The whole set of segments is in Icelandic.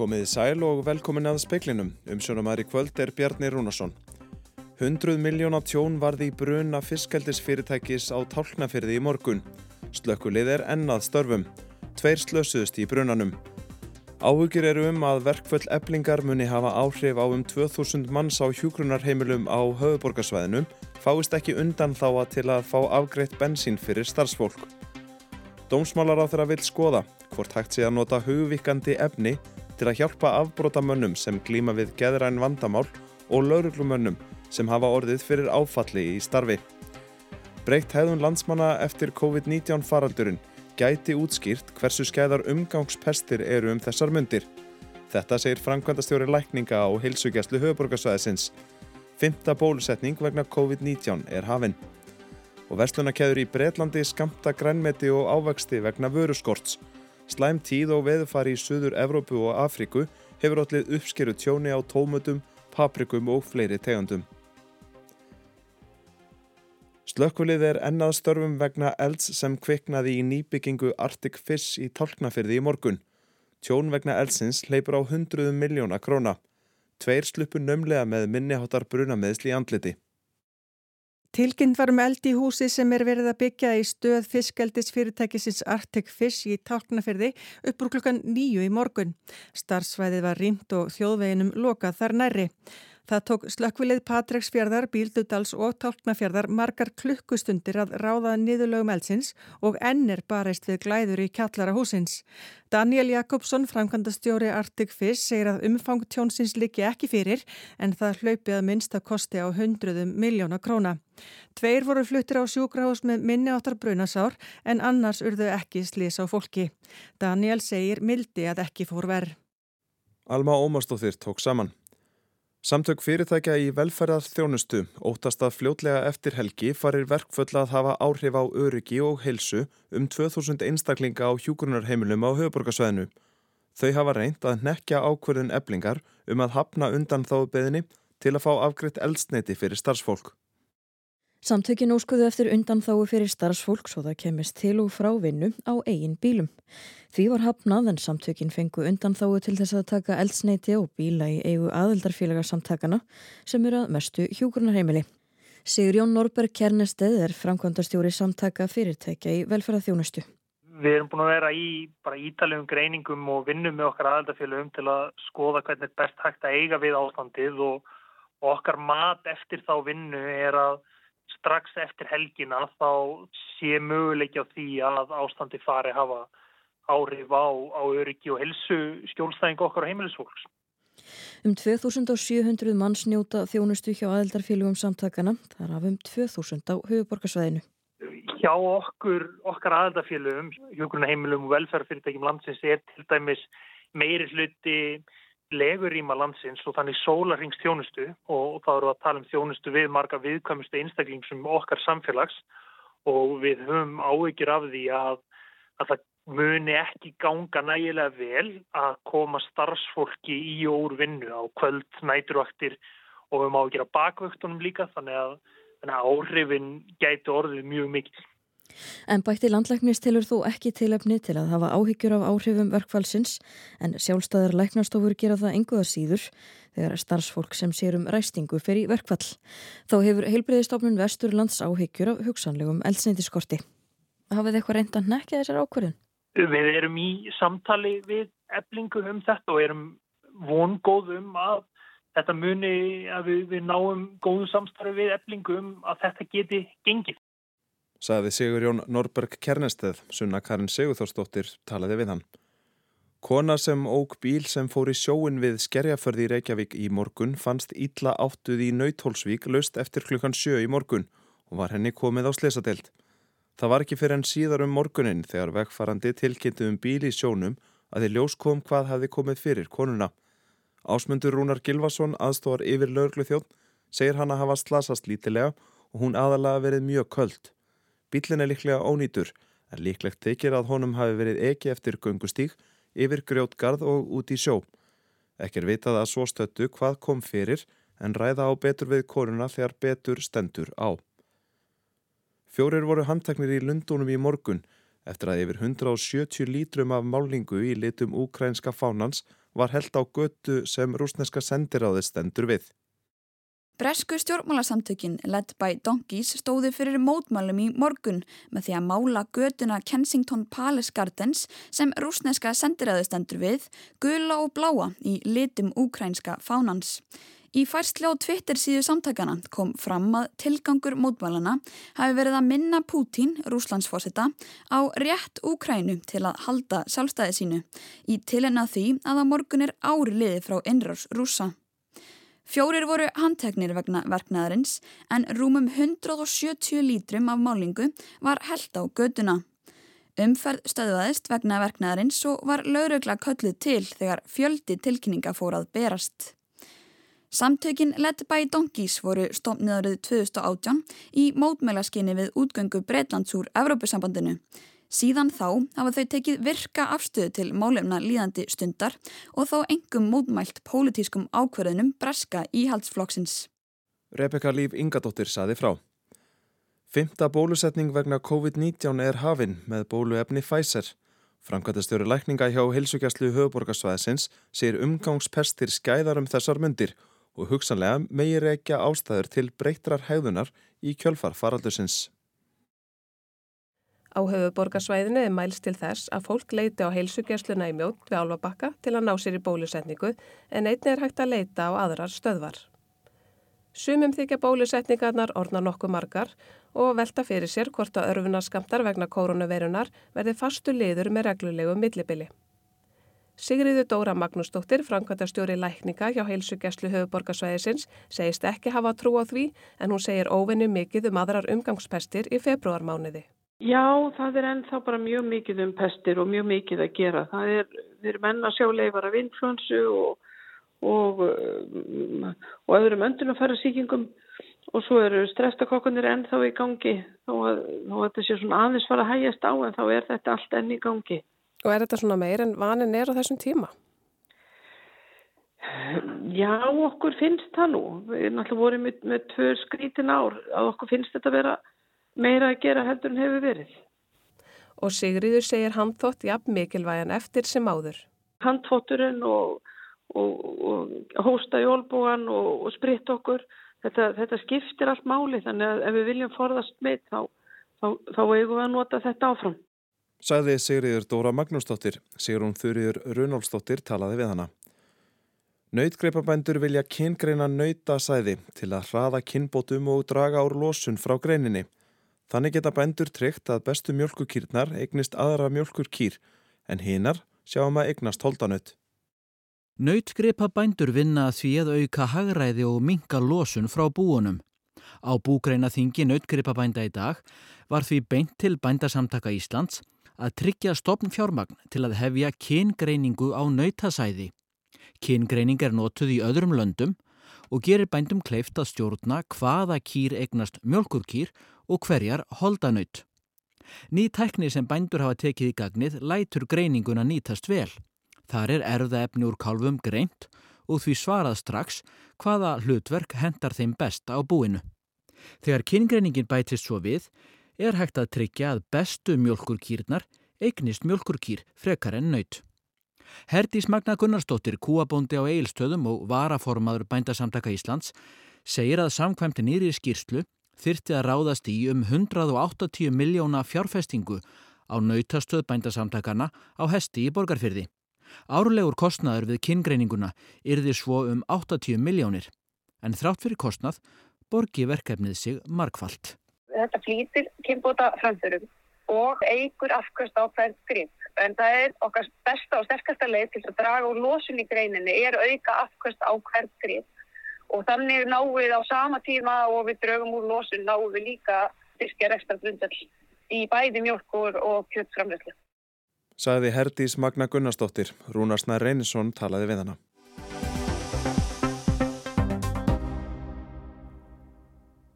Komiði sæl og velkomin að speiklinum. Umsjónumæri kvöld er Bjarni Rúnarsson. 100 miljóna tjón varði í bruna fiskaldisfyrirtækis á tálknafyrði í morgun. Slökkulið er ennað störfum. Tveir slösuðust í brunanum. Áhugir eru um að verkföll eblingar muni hafa áhrif á um 2000 manns á hjúgrunarheimilum á höfuborgarsvæðinu fáist ekki undan þá að til að fá afgreitt bensín fyrir starfsfólk. Dómsmálar á þeirra vil skoða hvort hægt sé að nota hugvíkandi efni til að hjálpa afbrótamönnum sem glíma við geðræn vandamál og lauruglumönnum sem hafa orðið fyrir áfalli í starfi. Breytt hefðun landsmanna eftir COVID-19 faraldurinn gæti útskýrt hversu skæðar umgangspestir eru um þessar myndir. Þetta segir framkvæmdastjóri lækninga á heilsugjastlu höfuborgarsvæðisins. Fymta bólusetning vegna COVID-19 er hafinn. Og verslunarkeður í Breitlandi skamta grænmeti og ávexti vegna vöruskorts. Slæm tíð og veðufari í Suður Evrópu og Afriku hefur allir uppskeru tjóni á tómutum, paprikum og fleiri tegundum. Slökkulið er ennað störfum vegna elds sem kviknaði í nýbyggingu Arctic Fish í tálknafyrði í morgun. Tjón vegna eldsins leipur á hundruðum miljóna króna. Tveir sluppu nömlega með minniháttar brunameðsli andliti. Tilkynnt var um eld í húsi sem er verið að byggja í stöð fiskeldis fyrirtækisins Arctic Fish í Tálknafyrði upp úr klukkan nýju í morgun. Starfsvæðið var rýmt og þjóðveginum lokað þar nærri. Það tók slökkvilið Patreksfjörðar, Bíldudals og Tálknafjörðar margar klukkustundir að ráða niðurlögum eldsins og ennir barist við glæður í kjallara húsins. Daniel Jakobsson, framkvæmdastjóri Arctic Fish, segir að umfang tjónsins liggi ekki fyrir en það hlaupið að minnst að kosti á hundruðum miljóna króna. Tveir voru fluttir á sjúkrahús með minni áttar brunasár en annars urðu ekki slís á fólki. Daniel segir mildi að ekki fór verð. Alma Ómarsdóttir tók saman. Samtök fyrirtækja í velferðar þjónustu óttast að fljótlega eftir helgi farir verkföll að hafa áhrif á öryggi og heilsu um 2000 einstaklinga á hjúgrunarheimilum á höfuborgarsvæðinu. Þau hafa reynd að nekja ákverðin eblingar um að hafna undan þá beðinni til að fá afgriðt eldsneiti fyrir starfsfólk. Samtökin óskuðu eftir undan þáu fyrir starfsfólk svo það kemist til og frá vinnu á eigin bílum. Því var hafnað en samtökin fengu undan þáu til þess að taka eldsneiti og bíla í eigu aðildarfélagarsamtakana sem eru að mestu hjúgrunarheimili. Sigur Jón Norberg Kernesteð er framkvæmdastjóri samtaka fyrirtækja í velferðarþjónustu. Við erum búin að vera í ítalegum greiningum og vinnum með okkar aðildarfélagum til að skoða hvernig best hægt að eiga við ástandið og okkar mat eftir þá vinnu er að strax eftir helgina þá sé möguleiki á því að ástandi fari hafa árif á, á öryggi og helsu skjólstæðing okkar á heimilisfólks. Um 2700 manns njóta þjónustu hjá aðeldarfélugum samtakana, þar af um 2000 á höfuborgarsvæðinu. Hjá okkur, okkar aðeldarfélugum, hjókurna heimilum og velferðarfyrirtækjum landsins er til dæmis meiri hluti legurýma landsins og þannig sólarings þjónustu og þá eru að tala um þjónustu við marga viðkvæmustu einstaklingsum okkar samfélags og við höfum áhyggjur af því að, að það muni ekki ganga nægilega vel að koma starfsfólki í og úr vinnu á kvöld, næturvaktir og við höfum áhyggjur af bakvöktunum líka þannig að, þannig að áhrifin gæti orðið mjög mikil. En bætti landlæknis tilur þú ekki tilefni til að hafa áhyggjur af áhrifum verkfallsins en sjálfstæðar læknastofur gera það enguða síður þegar starfsfólk sem sér um ræstingu fer í verkfall. Þá hefur heilbreyðistofnun Vesturlands áhyggjur af hugsanlegum eldsneitiskorti. Hafið þið eitthvað reynda nekkið þessar ákverðin? Við erum í samtali við eblingu um þetta og erum vongóðum að þetta muni að við, við náum góðum samstarfi við eblingu um að þetta geti gengið sagði Sigur Jón Norberg Kernesteð, sunna Karin Sigurþórsdóttir talaði við hann. Kona sem óg bíl sem fór í sjóin við Skerjaförði í Reykjavík í morgun fannst ítla áttuð í Nautholsvík löst eftir klukkan sjö í morgun og var henni komið á slesadelt. Það var ekki fyrir enn síðar um morgunin þegar vegfarandi tilkynntu um bíl í sjónum að þið ljós kom hvað hefði komið fyrir konuna. Ásmundur Rúnar Gilvason, aðstóðar yfir löglu þjótt, segir hann að hafa slasast lítilega og hún aðalega verið mjög köld. Bílinn er líklega ónýtur en líklegt tekir að honum hafi verið ekki eftir gungustík yfir grjótgarð og út í sjó. Ekkir vitað að svo stöttu hvað kom fyrir en ræða á betur við koruna þegar betur stendur á. Fjórir voru handteknir í Lundunum í morgun eftir að yfir 170 lítrum af málingu í litum úkrænska fánans var held á götu sem rúsneska sendiráði stendur við. Bresku stjórnmálasamtökin led by Donkeys stóði fyrir mótmálum í morgun með því að mála göduna Kensington Palace Gardens sem rúsneska sendiræðustendur við gula og bláa í litum úkrænska fánans. Í færsli á Twitter síðu samtakana kom fram að tilgangur mótmálana hafi verið að minna Pútín, rúslandsfósita, á rétt Úkrænu til að halda sjálfstæði sínu í tilena því að á morgun er ári liði frá innrárs rúsa. Fjórir voru handteknir vegna verknæðarins en rúmum 170 lítrum af málingu var held á göduna. Umferð stöðvaðist vegna verknæðarins og var laurugla kölluð til þegar fjöldi tilkynninga fór að berast. Samtökin Led by Donkeys voru stofniðarið 2018 í mótmælaskinni við útgöngu Breitlands úr Evrópusambandinu. Síðan þá hafa þau tekið virka afstöðu til málefna líðandi stundar og þó engum mótmælt pólitískum ákverðunum breska íhaldsflokksins. Rebecca Líf Ingadóttir saði frá. Fymta bólusetning vegna COVID-19 er hafinn með bóluefni Pfizer. Framkvæmtastjóri lækninga hjá heilsugjastlu höfuborgarsvæðisins sér umgangspestir skæðar um þessar myndir og hugsanlega meiri ekki ástæður til breytrar hæðunar í kjölfar faraldusins. Á höfuborgarsvæðinu er mælst til þess að fólk leiti á heilsugjörsluna í mjótt við álvabakka til að ná sér í bólusetningu en einni er hægt að leita á aðrar stöðvar. Sumum þykja bólusetningarnar orna nokkuð margar og velta fyrir sér hvort að örfunaskamtar vegna koronaveirunar verði fastu liður með reglulegu millibili. Sigriður Dóra Magnúsdóttir, framkvæmtastjóri lækninga hjá heilsugjastlu höfuborgarsvæðisins, segist ekki hafa trú á því en hún segir óvinnu mikið um aðrar umgangspestir í februarmániði. Já, það er ennþá bara mjög mikið um pestir og mjög mikið að gera. Það er, við erum enn að sjá leifar af influensu og, og, um, og öðrum öndunafæra síkingum og svo eru streftakokkunir ennþá í gangi þó að, þó að þetta sé svona aðeins fara að hægjast á en þá er þetta allt enn í gangi. Og er þetta svona meir en vanin er á þessum tíma? Já, okkur finnst það nú. Við erum alltaf voruð með, með tvö skrítin ár að okkur finnst þetta vera meira að gera heldur en hefur verið. Og Sigriður segir handþótt jafn mikilvægan eftir sem áður. Handþótturinn og, og, og hósta í olbúan og, og spritt okkur, þetta, þetta skiptir allt máli þannig að ef við viljum forðast meitt þá, þá, þá eigum við að nota þetta áfram. Sæði Sigriður Dóra Magnúsdóttir, Sigrún Þurriður Runálsdóttir talaði við hana. Nautgreipabændur vilja kyngreina nautasæði til að hraða kynbótum og draga úr losun frá greininni. Þannig geta bændur tryggt að bestu mjölkukýrnar eignist aðra mjölkurkýr en hinar sjáum að eignast holdanut. Nautgripa bændur vinna að því að auka hagræði og minka losun frá búunum. Á búgreina þingi nautgripa bænda í dag var því beint til bændasamtaka Íslands að tryggja stopn fjármagn til að hefja kyngreiningu á nautasæði. Kyngreining er notuð í öðrum löndum og gerir bændum kleift að stjórna hvaða kýr eignast mjölkurkýr og hverjar holdanaut. Ný tækni sem bændur hafa tekið í gagnið lætur greininguna nýtast vel. Þar er erðaefni úr kálfum greint og því svarað strax hvaða hlutverk hendar þeim best á búinu. Þegar kyngreiningin bætist svo við er hægt að tryggja að bestu mjölkurkýrnar eignist mjölkurkýr frekar en naut. Herdís Magna Gunnarsdóttir, kúabóndi á Eilstöðum og varaformaður bændasamtaka Íslands, segir að samkvæmti nýri skýrslu þyrti að ráðast í um 180 miljóna fjárfestingu á nautastöð bændasamtakana á hesti í borgarfyrði. Árlegur kostnaður við kynngreininguna yrði svo um 80 miljónir, en þrátt fyrir kostnað borgi verkefnið sig markvallt. Þetta flýtir kynbóta framförum og eigur afkvöst á hvern grip. En það er okkar besta og sterkasta leið til að draga úr losun í greininni er auka afkvöst á hvern grip og þannig náum við á sama tíma og við draugum úr losun náum við líka styrkja ekstra grundall í bæði mjölkur og kjöldframleyslu. Saði Herdís Magna Gunnarsdóttir, Rúnarsnær Reynisson talaði við hana.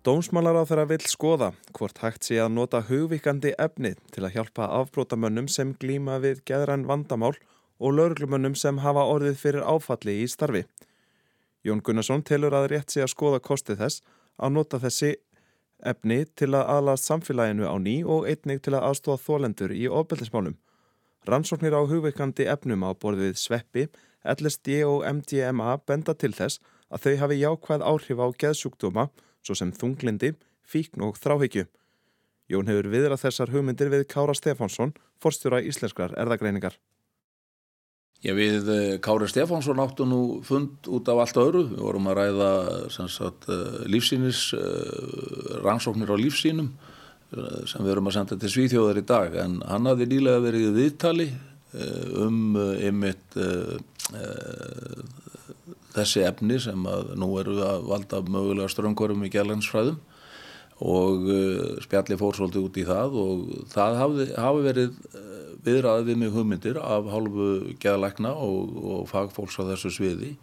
Dómsmálar á þeirra vill skoða hvort hægt sé að nota hugvíkandi efni til að hjálpa afbrótamönnum sem glýma við geðran vandamál og lauruglumönnum sem hafa orðið fyrir áfalli í starfi. Jón Gunnarsson telur að rétt sé að skoða kostið þess að nota þessi efni til að aðlast samfélaginu á ný og einnig til að aðstóða þólendur í ofbeldismálum. Rannsóknir á hugveikandi efnum á borðið sveppi, LSD og MDMA benda til þess að þau hafi jákvæð áhrif á geðsjúkdóma svo sem þunglindi, fíkn og þráhyggju. Jón hefur viðrað þessar hugmyndir við Kára Stefánsson, forstjóra íslenskrar erðagreiningar. Já, við eh, Kári Stefánsson áttu nú fund út af allt öðru. Við vorum að ræða sagt, eh, lífsýnis, eh, rannsóknir á lífsýnum sem við erum að senda til Svíþjóðar í dag. En hann hafði nýlega verið í viðtali um einmitt þessi efni sem nú eru að valda mögulega ströngvarum í gælansfræðum og spjalli fór svolítið út í það og það hafi, hafi verið viðraði við mig hugmyndir af hálfu geðalækna og, og fagfólks á þessu sviði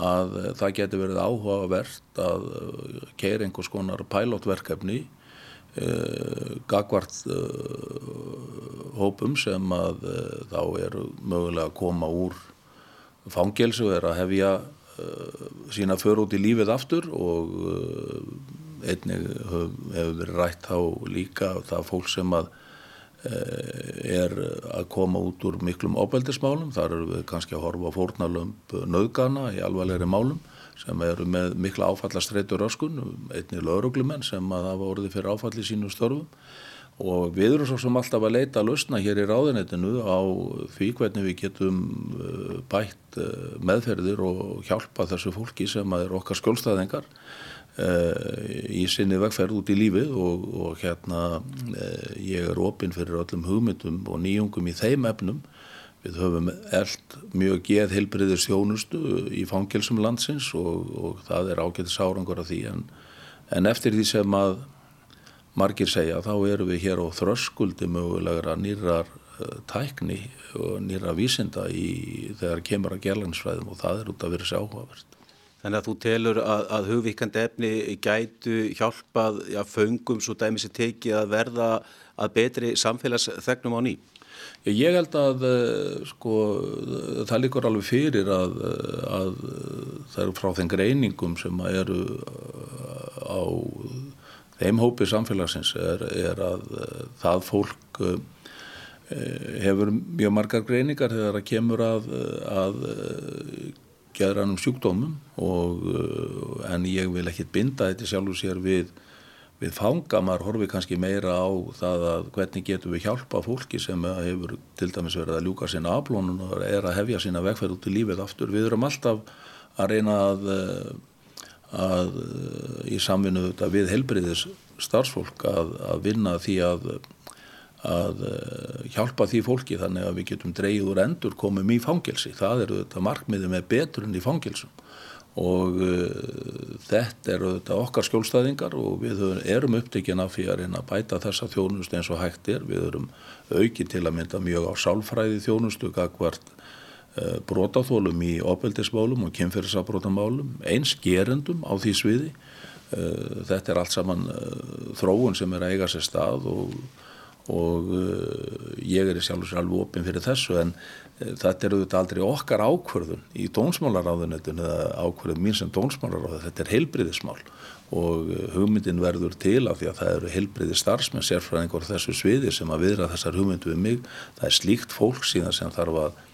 að uh, það geti verið áhugavert að uh, keira einhvers konar pælótverkefni uh, gagvart hópum sem að þá eru mögulega að koma úr fangelsu er að hefja sína för út í lífið aftur og einnig hefur verið rætt þá líka það fólk sem að Eh, er að koma út úr miklum ábældismálum, þar eru við kannski að horfa fórnalömp nöðgana í alvarlegri málum sem eru með mikla áfallastreitur öskun, einni lauruglumenn sem að hafa orðið fyrir áfalli sínu störfum. Og við erum svo sem alltaf að leita að lausna hér í ráðinetinu á því hvernig við getum eh, bætt eh, meðferðir og hjálpa þessu fólki sem er okkar skjólstæðingar. Eh, í sinni vegferð út í lífið og, og hérna eh, ég er opinn fyrir öllum hugmyndum og nýjungum í þeim efnum. Við höfum eld mjög geð heilbriðir sjónustu í fangilsum landsins og, og það er ágættis árangur af því. En, en eftir því sem að margir segja þá eru við hér á þröskuldi mögulegra nýrar uh, tækni og nýra vísinda í, þegar kemur að gerlansfræðum og það er út að vera sjáhugavert Þannig að þú telur að, að hugvíkandi efni gætu hjálpað já, föngum svo dæmis er tekið að verða að betri samfélagsþegnum á ný? Ég held að eh, sko, það líkur alveg fyrir að, að það eru frá þeim greiningum sem eru eh, á þeim hópi samfélagsins er, er að eh, það fólk hefur mjög margar greiningar þegar það kemur að, að geðrannum sjúkdómum og, uh, en ég vil ekki binda þetta sjálf og sér við, við fanga, maður horfi kannski meira á það að hvernig getum við hjálpa fólki sem hefur til dæmis verið að ljúka sína aflónun og er að hefja sína vegferð út í lífið aftur. Við erum alltaf að reyna að, að í samvinnu við helbriðis starfsfólk að, að vinna því að að eh, hjálpa því fólki þannig að við getum dreyið úr endur komum í fangelsi. Það eru þetta markmiði með beturinn í fangelsum og uh, þetta eru þetta okkar skjólstæðingar og við erum upptekinn af því að bæta þessa þjónust eins og hægt er. Við erum aukið til að mynda mjög á sálfræði þjónustu gagvart uh, brotaþólum í opeldismálum og kynferðisabrótamálum, eins gerendum á því sviði. Uh, þetta er allt saman þróun sem er að eiga sér stað og og uh, ég er í sjálf og sér alveg opinn fyrir þessu en uh, þetta er auðvitað aldrei okkar ákvörðun í dónsmálaráðunetun eða ákvörðun mín sem dónsmálaráður, þetta er heilbriðismál og uh, hugmyndin verður til af því að það eru heilbriði starfsmenn sérfræðingur þessu sviði sem að viðra þessar hugmyndu við mig, það er slíkt fólk síðan sem þarf að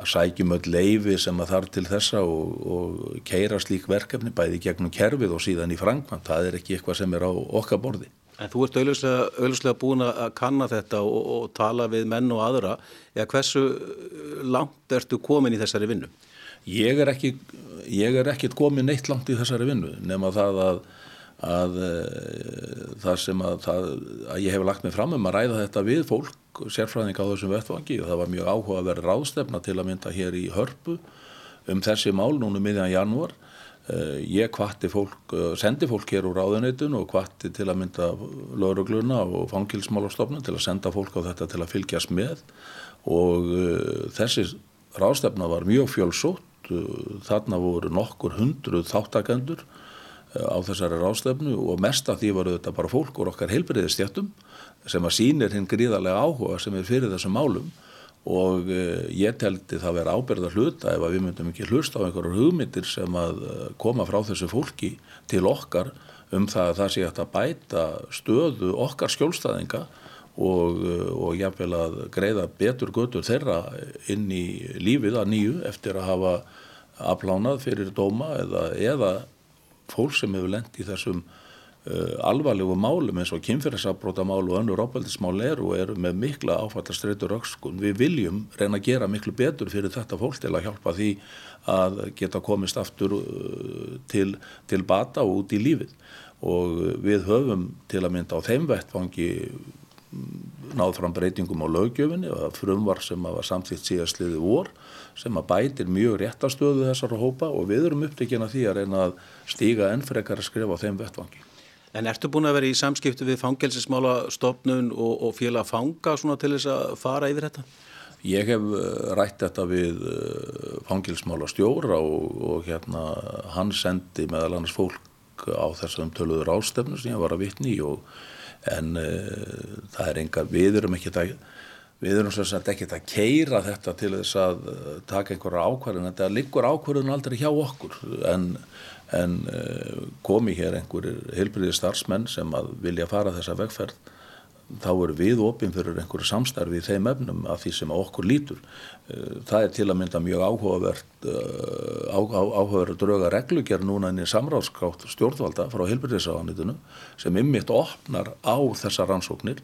að sækjum öll leifi sem að þarf til þessa og, og keira slík verkefni bæði gegnum kerfið og síðan í frangvann, það er ekki eitthvað sem er á okkar borði. En þú ert auðvitslega, búin að kanna þetta og, og tala við menn og aðra. Eða hversu langt ertu komin í þessari vinnu? Ég er ekki, ég er ekki komin neitt langt í þessari vinnu nema það að, að eh, það sem að, það, að ég hef lagt mig fram um að ræða þetta við fólk, sérfræðing á þessum vettvangi og það var mjög áhuga að vera ráðstefna til að mynda hér í hörpu um þessi mál núna miðjan janúar Eh, ég kvatti fólk, eh, sendi fólk hér úr ráðuneytun og kvatti til að mynda laurugluna og fangilsmálastofnun til að senda fólk á þetta til að fylgjast með. Og uh, þessi ráðstefna var mjög fjölsótt, þarna voru nokkur hundruð þáttakendur á þessari ráðstefnu og mest af því var þetta bara fólk úr okkar heilbriðistjættum sem að sínir hinn gríðarlega áhuga sem er fyrir þessum málum og uh, ég teldi það vera áberða hluta ef við myndum ekki hlusta á einhverjum hugmyndir sem að uh, koma frá þessu fólki til okkar um það að það sé að bæta stöðu okkar skjólstæðinga og, og jáfnvel að greiða betur götur þeirra inn í lífið að nýju eftir að hafa aflánað fyrir dóma eða, eða fólk sem hefur lendt í þessum alvarlegu málum eins og kynferðisafbróta mál og önnur ábældismál eru og eru með mikla áfattastreitur ökskun. Við viljum reyna að gera miklu betur fyrir þetta fólk til að hjálpa því að geta komist aftur uh, til, til bata og út í lífið og við höfum til að mynda á þeim vettfangi náð fram breytingum á lögjöfinni og frumvar sem að var samþýtt síðastliði vor sem að bætir mjög réttastöðu þessara hópa og við erum upptökin að því að reyna að stíga enn frekar að skrifa á þeim vettvangi. En ertu búin að vera í samskiptu við fangelsismála stopnun og, og félag fanga til þess að fara yfir þetta? Ég hef eh, rætt þetta við eh, fangilsmála stjóra og, og hérna hann sendi meðal annars fólk á þessum töluður ástefnu sem ég var að vitni og en uh, það er enga, við erum ekki að við erum svo að ekki að keira þetta til þess að uh, taka einhverja ákvarðin, þetta liggur ákvarðin aldrei hjá okkur en, en uh, komi hér einhverjir heilbriði starfsmenn sem að vilja fara þessa vegferð þá eru við opinn fyrir einhverju samstarfi í þeim efnum af því sem okkur lítur. Eh, það er til að mynda mjög áhugavert áhugaverð drauga reglugjör núna inn í samráðskátt stjórnvalda frá helbyrðisáðanitinu sem ymmit opnar á þessa rannsóknir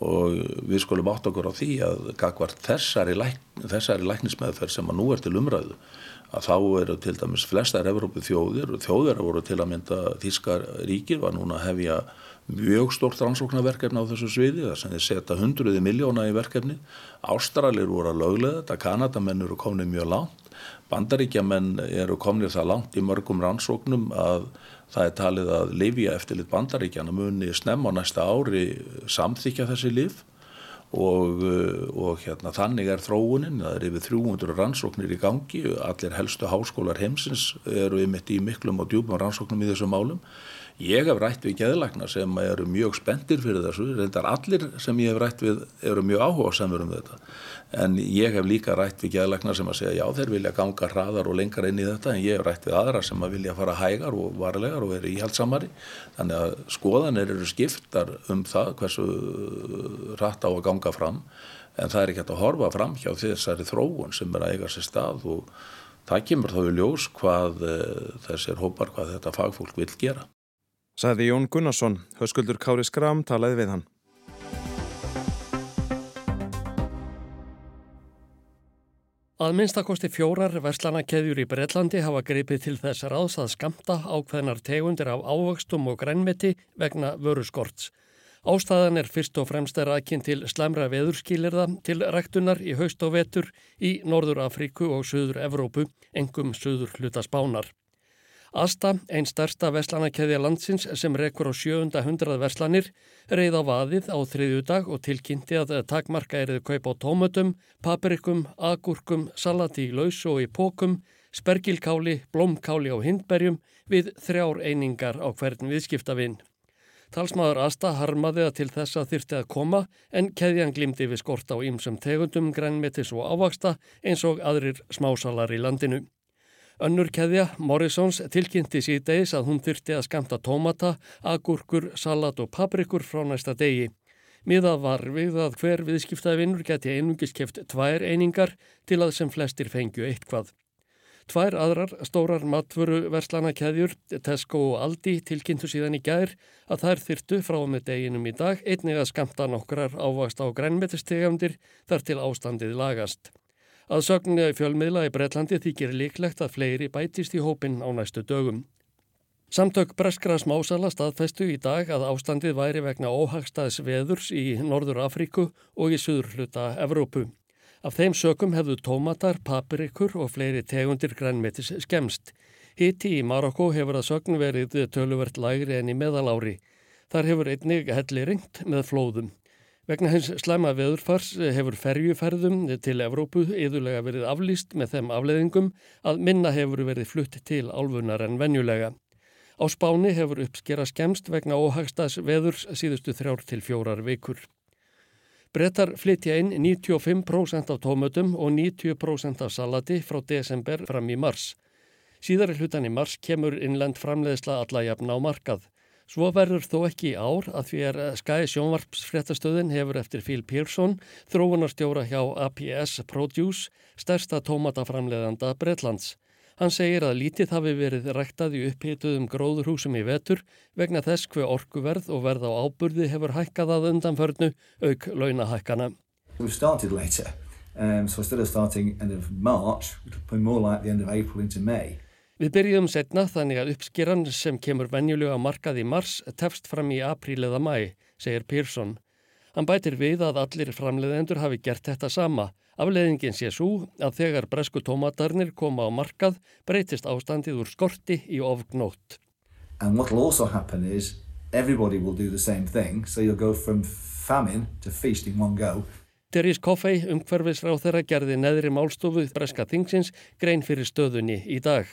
og við skulum átt okkur á því að gagvart þessari, læk, þessari læknismæðferð sem að nú er til umræðu að þá eru til dæmis flestar Evrópu þjóðir og þjóðir voru til að mynda Þískar ríkir var núna að hefja mjög stórt rannsóknarverkefni á þessu sviði þar sem þeir setja hundruði miljóna í verkefni Ástralir voru að löglega þetta Kanadamenn eru komnið mjög langt Bandaríkjamenn eru komnið það langt í mörgum rannsóknum að það er talið að lifja eftir lit Bandaríkjana muni snemma á næsta ári samþykja þessi lif og, og hérna, þannig er þróunin, það er yfir 300 rannsóknir í gangi, allir helstu háskólar heimsins eru ymitt í miklum og djúpum rannsóknum í þessum málum Ég hef rætt við geðlagnar sem eru mjög spendir fyrir þessu, reyndar allir sem ég hef rætt við eru mjög áhuga samur um þetta. En ég hef líka rætt við geðlagnar sem að segja já þeir vilja ganga hraðar og lengar inn í þetta en ég hef rætt við aðra sem að vilja fara hægar og varlegar og vera íhaldsamari. Þannig að skoðanir eru skiptar um það hversu hratt á að ganga fram en það er ekki að horfa fram hjá þessari þróun sem er að eiga sér stað og það kemur þá í ljós hvað eh, þessir hópar, hvað þetta fagfólk vil gera. Saði Jón Gunnarsson, höskuldur Kári Skram talaði við hann. Að minnstakosti fjórar verslanakeðjur í Breitlandi hafa greipið til þess ráðs að skamta ákveðnar tegundir af ávöxtum og grænmeti vegna vöruskorts. Ástæðan er fyrst og fremst er aðkinn til slemra veðurskýlirða til ræktunar í haust og vetur í Norður Afríku og Suður Evrópu, engum Suður hluta spánar. Asta, einn starsta verslanakeðja landsins sem rekur á 700 verslanir, reið á vaðið á þriðju dag og tilkynnti að takmarka eriðu kaup á tómutum, paprikum, agurkum, salati í laus og í pókum, spergilkáli, blómkáli á hindberjum við þrjár einingar á hvern viðskiptavinn. Talsmaður Asta harmaði að til þess að þyrti að koma en keðjan glimti við skort á ýmsum tegundum, grænmetis og ávaksta eins og aðrir smásalar í landinu. Önnur keðja, Morrisons, tilkynnti síðdeis að hún þyrti að skamta tómata, agurkur, salat og paprikur frá næsta degi. Miðað var við að hver viðskiptaðvinnur geti einungis keft tvær einingar til að sem flestir fengju eitthvað. Tvær aðrar stórar matvöru verslanakeðjur, Tesco og Aldi, tilkynntu síðan í gær að þær þyrtu frá með deginum í dag einnig að skamta nokkrar ávast á grænmetistegjandir þar til ástandið lagast. Að sögnu fjölmiðla í Breitlandi þykir líklegt að fleiri bætist í hópin á næstu dögum. Samtök Breskra smásala staðfestu í dag að ástandið væri vegna óhagstaðs veðurs í Norður Afríku og í suður hluta Evrópu. Af þeim sökum hefðu tómatar, papirikur og fleiri tegundir grænmetis skemst. Hitti í Marokko hefur að sögn verið töluvert lægri enn í meðalári. Þar hefur einnig helli ringt með flóðum. Vegna hins slæma veðurfars hefur ferjuferðum til Evrópu yðurlega verið aflýst með þeim afleðingum að minna hefur verið flutt til álfunar en venjulega. Á spáni hefur uppskera skemst vegna óhagstaðs veðurs síðustu þrjár til fjórar vikur. Brettar flytja inn 95% af tómötum og 90% af salati frá desember fram í mars. Síðari hlutan í mars kemur innlend framleiðsla alla jafn á markað. Svo verður þó ekki ár að því að Sky sjónvarpsfréttastöðin hefur eftir Phil Pearson þróunarstjóra hjá APS Produce, stærsta tómataframleðanda Breitlands. Hann segir að lítið hafi verið ræktað í upphituðum gróðurhúsum í vetur vegna þess hver orkuverð og verð á áburði hefur hækkað að undanförnu auk launahækkana. We've started later, um, so instead of starting end of March, it'll be more like the end of April into May. Við byrjum setna þannig að uppskeran sem kemur venjulega markað í mars tefst fram í apríl eða mæ, segir Pearson. Hann bætir við að allir framleiðendur hafi gert þetta sama. Afleðingin sé svo að þegar bresku tómatarnir koma á markað breytist ástandið úr skorti í ofgnótt. And what will also happen is everybody will do the same thing, so you'll go from famine to feast in one go. Therese Coffey, umhverfisráð þeirra, gerði neðri málstofu breska þingsins grein fyrir stöðunni í dag.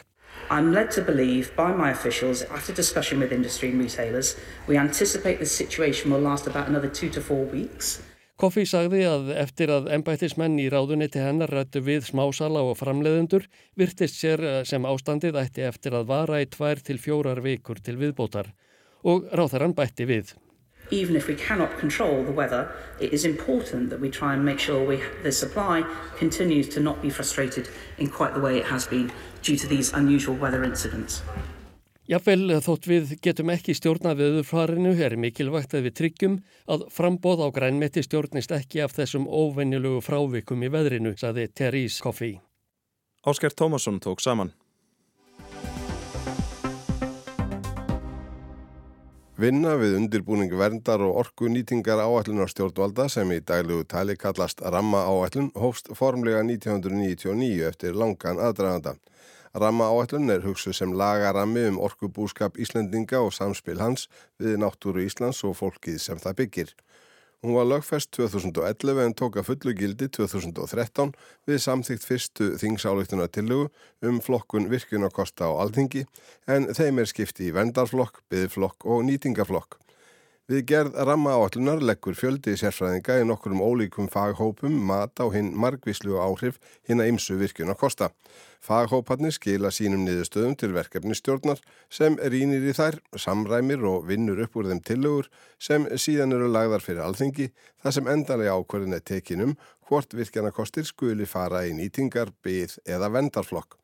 I'm led to believe by my officials, after discussion with industry and retailers, we anticipate the situation will last about another two to four weeks. Koffi sagði að eftir að embættismenn í ráðuniti hennar rættu við smásala og framleiðendur virtist sér eh, sem ástandið ætti eftir að vara í tvær til fjórar vikur til viðbótar og ráþarann bætti við. Even if we cannot control the weather, it is important that we try and make sure we, the supply continues to not be frustrated in quite the way it has been due to these unusual weather incidents. Jafnvel þótt við getum ekki stjórnað viðurfarinu er mikilvægt að við tryggjum að frambóð á grænmeti stjórnist ekki af þessum óvenjulegu frávikum í veðrinu, saði Therese Coffey. Ásker Tómasson tók saman. Vinna við undirbúning verndar og orku nýtingar áætlunar stjórnvalda sem í daglugu tali kallast Ramma áætlun hófst formlega 1999 eftir langan aðdraganda. Ramma áætlun er hugsu sem lagarammi um orkubúskap Íslendinga og samspil hans við náttúru Íslands og fólkið sem það byggir. Hún var lögfest 2011 en tók að fullu gildi 2013 við samþygt fyrstu þingsáleiktunar tillugu um flokkun virkunarkosta á alþingi en þeim er skipti í vendarflokk, byðflokk og nýtingaflokk. Við gerð ramma áallunar leggur fjöldi sérfræðinga í nokkurum ólíkum faghópum mat á hinn margvíslu áhrif hinn að ymsu virkun að kosta. Faghóparnir skila sínum niðurstöðum til verkefni stjórnar sem rínir í þær, samræmir og vinnur upp úr þeim tillögur sem síðan eru lagðar fyrir alþengi þar sem endanlega ákverðin er tekinum hvort virkjanakostir skuli fara í nýtingar, byð eða vendarflokk.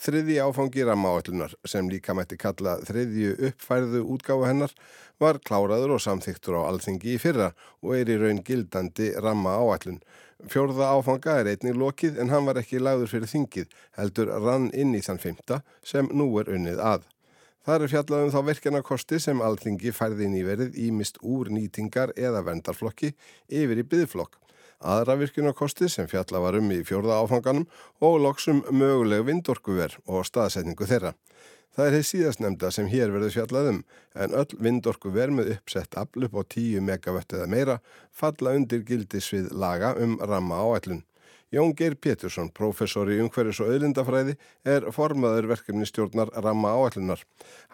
Þriði áfangi rammaáallunar sem líka mætti kalla þriðju uppfærðu útgáfu hennar var kláraður og samþyktur á alþingi í fyrra og er í raun gildandi rammaáallun. Fjórða áfanga er einnig lokið en hann var ekki lagður fyrir þingið heldur rann inn í þann fymta sem nú er unnið að. Það er fjallað um þá verkjarnakosti sem alþingi færði nýverið ímist úr nýtingar eða vendarflokki yfir í byðflokk aðra virkunarkosti sem fjalla var um í fjórða áfanganum og loksum möguleg vindorkuver og staðsetningu þeirra. Það er heið síðast nefnda sem hér verður fjallað um en öll vindorkuver með uppsett afl upp á 10 megavött eða meira falla undir gildisvið laga um ramma áætlun. Jón Geir Pétursson, professor í umhverjus og auðlindafræði, er formaður verkefni stjórnar Ramma áallunar.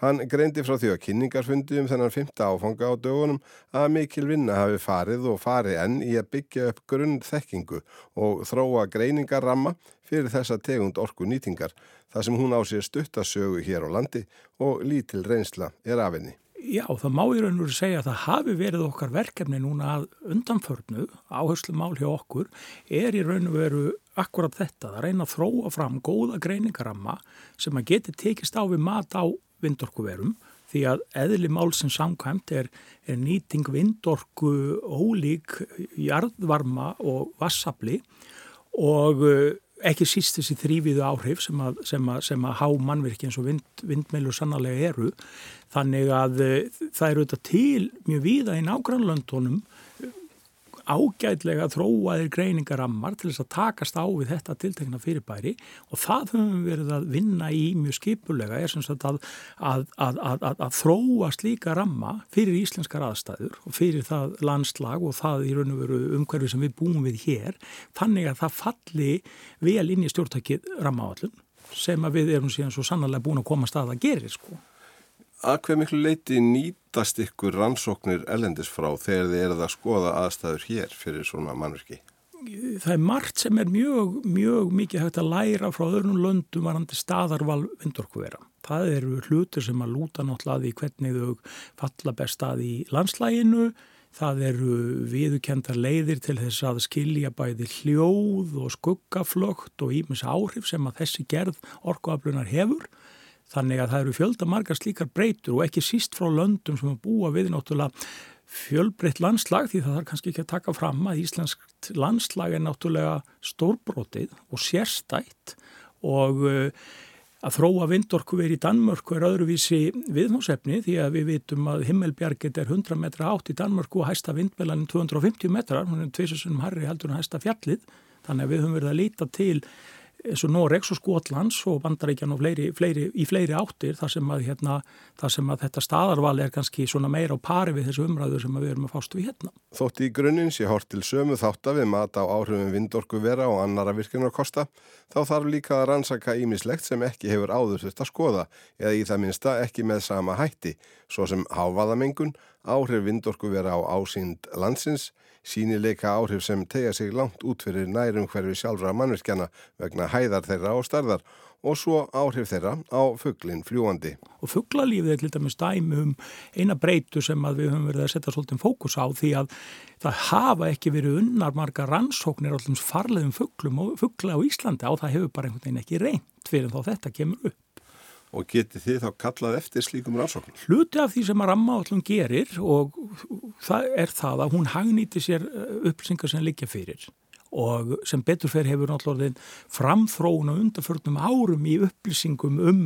Hann greindi frá því að kynningarfundi um þennan fymta áfanga á dögunum að mikil vinna hafi farið og fari enn í að byggja upp grunn þekkingu og þróa greiningar Ramma fyrir þessa tegund orku nýtingar, þar sem hún á sér stuttasögu hér á landi og lítil reynsla er afinni. Já, það má í raun og veru segja að það hafi verið okkar verkefni núna að undanförnu, áherslu mál hjá okkur, er í raun og veru akkurat þetta, það reyna að þróa fram góða greiningaramma sem að geti tekist á við mat á vindorkuverum því að eðli mál sem samkvæmt er, er nýting vindorku ólík jarðvarma og vassabli og ekki síst þessi þrýviðu áhrif sem að, sem að, sem að há mannverki eins og vind, vindmeilur sannarlega eru. Þannig að eh, það eru þetta til mjög víða í nágrannlöndunum ágætlega þróaðir greiningarammar til þess að takast á við þetta tiltekna fyrirbæri og það höfum við verið að vinna í mjög skipulega er sem sagt að, að, að, að þróa slíka ramma fyrir íslenskar aðstæður og fyrir það landslag og það í raun og veru umhverfi sem við búum við hér þannig að það falli vel inn í stjórntækið rammaáallun sem að við erum síðan svo sannarlega búin að koma stað að gera sko. Að hver miklu leiti nýtast ykkur rannsóknir ellendis frá þegar þið eruð að skoða aðstæður hér fyrir svona mannverki? það er margt sem er mjög, mjög mikið hægt að læra frá öðrunum löndum varandi staðarval vindorkuvera. Það eru hlutir sem að lúta náttúrulega í hvernig þau falla best að í landslæginu, það eru viðukendar leiðir til þess að skilja bæði hljóð og skuggaflögt og ímis áhrif sem að þessi gerð orkuaflunar hefur. Þannig að það eru fjölda margar slíkar breytur og ekki síst frá löndum sem búa við náttúrulega fjölbreytt landslag því það þarf kannski ekki að taka fram að Íslandsk landslag er náttúrulega stórbrótið og sérstætt og uh, að þróa vindorku verið í Danmörku er öðruvísi viðnámsefni því að við vitum að himmelbjarget er 100 metra átt í Danmörku og hæsta vindbelan 250 metrar, hún er tviðsessunum harri heldur en hæsta fjallið. Þannig að við höfum verið að líta til eins og Noregs og Skotlands og Bandaríkjan og fleiri, fleiri, í fleiri áttir þar sem, að, hérna, þar sem að þetta staðarval er kannski svona meira á pari við þessu umræðu sem við erum að fást við hérna. Þótt í grunninn sé hort til sömu þátt að við mata á áhrifum vindorku vera og annara virkunarkosta þá þarf líka að rannsaka ímislegt sem ekki hefur áður þurft að skoða eða í það minsta ekki með sama hætti svo sem hávaðamengun, áhrif vindorku vera á ásýnd landsins sínileika áhrif sem tegja sig langt út fyrir nærum hverfi sjálfra mannverkjana vegna hæðar þeirra og starðar og svo áhrif þeirra á fugglin fljúandi. Og fugglalífið er lítið með stæmi um eina breytu sem við höfum verið að setja svolítið fókus á því að það hafa ekki verið unnar marga rannsóknir allum farlegum fugglum og fuggla á Íslandi á það hefur bara einhvern veginn ekki reynd fyrir þá þetta kemur upp. Og geti þið þá kallað eftir slíkum rannsóknum? Hluti af því sem að rammaállum gerir og það er það að hún hagnýti sér uh, upplýsingar sem liggja fyrir og sem beturfer hefur náttúrulega framþróun og undarförnum árum í upplýsingum um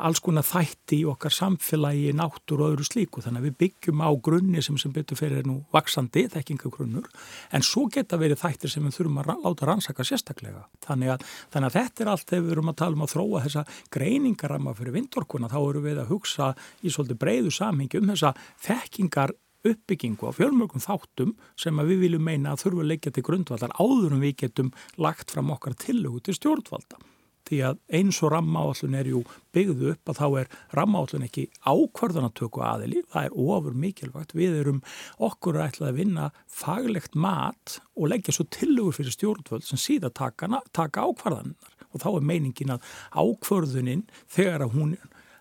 alls konar þætti í okkar samfélagi, náttúr og öðru slíku. Þannig að við byggjum á grunni sem sem beturfer er nú vaksandi, þekkingagrunnur en svo geta verið þættir sem við þurfum að láta rannsaka sérstaklega. Þannig að, þannig að þetta er allt þegar við erum að tala um að þróa þessa greiningarama fyrir vindorkuna, þá eru við að hugsa í svolítið breyðu samhengi um þessa þekkingar uppbyggingu á fjölmörgum þáttum sem við viljum meina að þurfa að leggja til grundvaldar áður en við getum lagt fram okkar tillögu til stjórnvalda. Því að eins og rammaállun er jú byggðu upp að þá er rammaállun ekki ákvarðanatöku aðili, það er ofur mikilvægt. Við erum okkur ætlað að vinna faglegt mat og leggja svo tillögur fyrir stjórnvöld sem síðan taka, ákvarðanar og þá er meiningin að ákvarðunin þegar að hún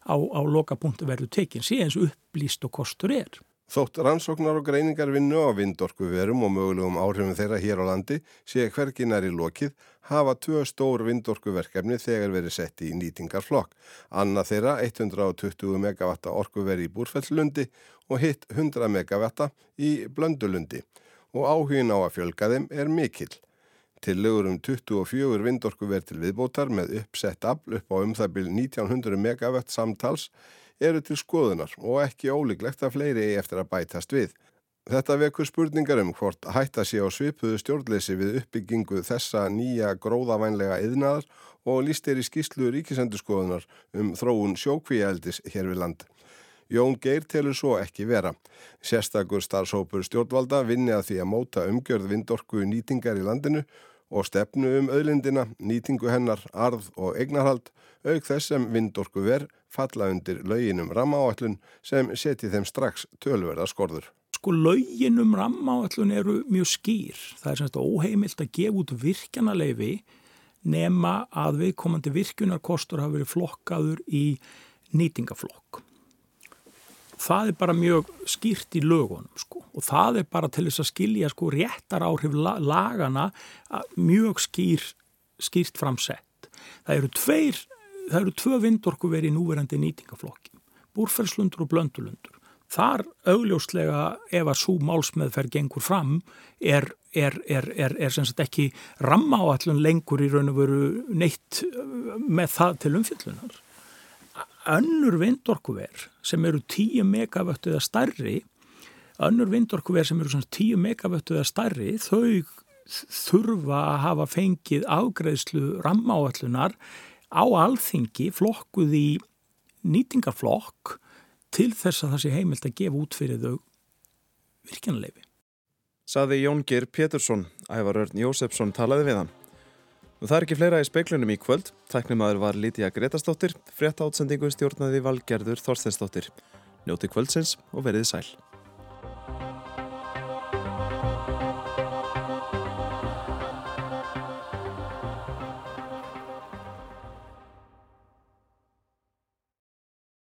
á, á loka punktu verður tekin sé eins upplýst og kostur er. Þótt rannsóknar og greiningar vinnu á vindorku verum og mögulegum áhrifum þeirra hér á landi sé hverginar í lokið hafa tvö stór vindorkuverkefni þegar verið sett í nýtingarflokk. Anna þeirra 120 megawatta orkuveri í Búrfelllundi og hitt 100 megawatta í Blöndulundi og áhugin á að fjölga þeim er mikill. Til lögur um 24 vindorkuver til viðbótar með uppsett afl upp á um það byrj 1900 megawatt samtals eru til skoðunar og ekki ólíklegt að fleiri eigi eftir að bætast við. Þetta vekur spurningar um hvort hætta sé á svipuðu stjórnleysi við uppbyggingu þessa nýja gróðavænlega yðnaðar og lístir í skýslu ríkisendurskoðunar um þróun sjókvíældis hér við land. Jón Geir telur svo ekki vera. Sérstakur starfsópur stjórnvalda vinni að því að móta umgjörð vindorku nýtingar í landinu og stefnu um auðlindina, nýtingu hennar, arð og eignarhald, auk þess sem vindorku ver falla undir lauginum rammaáallun sem seti þeim strax tölverða skorður. Sko lauginum rammaáallun eru mjög skýr. Það er semst óheimilt að gefa út virkjanaleifi nema að viðkomandi virkunarkostur hafi verið flokkaður í nýtingaflokk. Það er bara mjög skýrt í lögunum sko og það er bara til þess að skilja sko réttar áhrif lagana mjög skýr, skýrt framsett. Það eru tveir það eru tvö vindorku verið í núverandi nýtingaflokki, búrferðslundur og blöndulundur. Þar augljóslega ef að svo málsmeðferð gengur fram er, er, er, er sem sagt ekki ramma á allun lengur í raun og veru neitt uh, með það til umfyllunar. Önnur vindorkuver sem eru 10 megavöttu eða starri, önnur vindorkuver sem eru 10 megavöttu eða starri, þau þurfa að hafa fengið afgreðslu ramma á alþingi flokkuð í nýtingaflokk til þess að það sé heimilt að gefa út fyrir þau virkjanleifi. Saði Jón Geir Pétursson, ævar Örn Jósefsson talaði við hann. Það er ekki fleira í speiklunum í kvöld. Tæknimaður var Lítiða Gretastóttir, frétta átsendingu stjórnaði Valgerður Þorsteinstóttir. Njóti kvöldsins og verið sæl.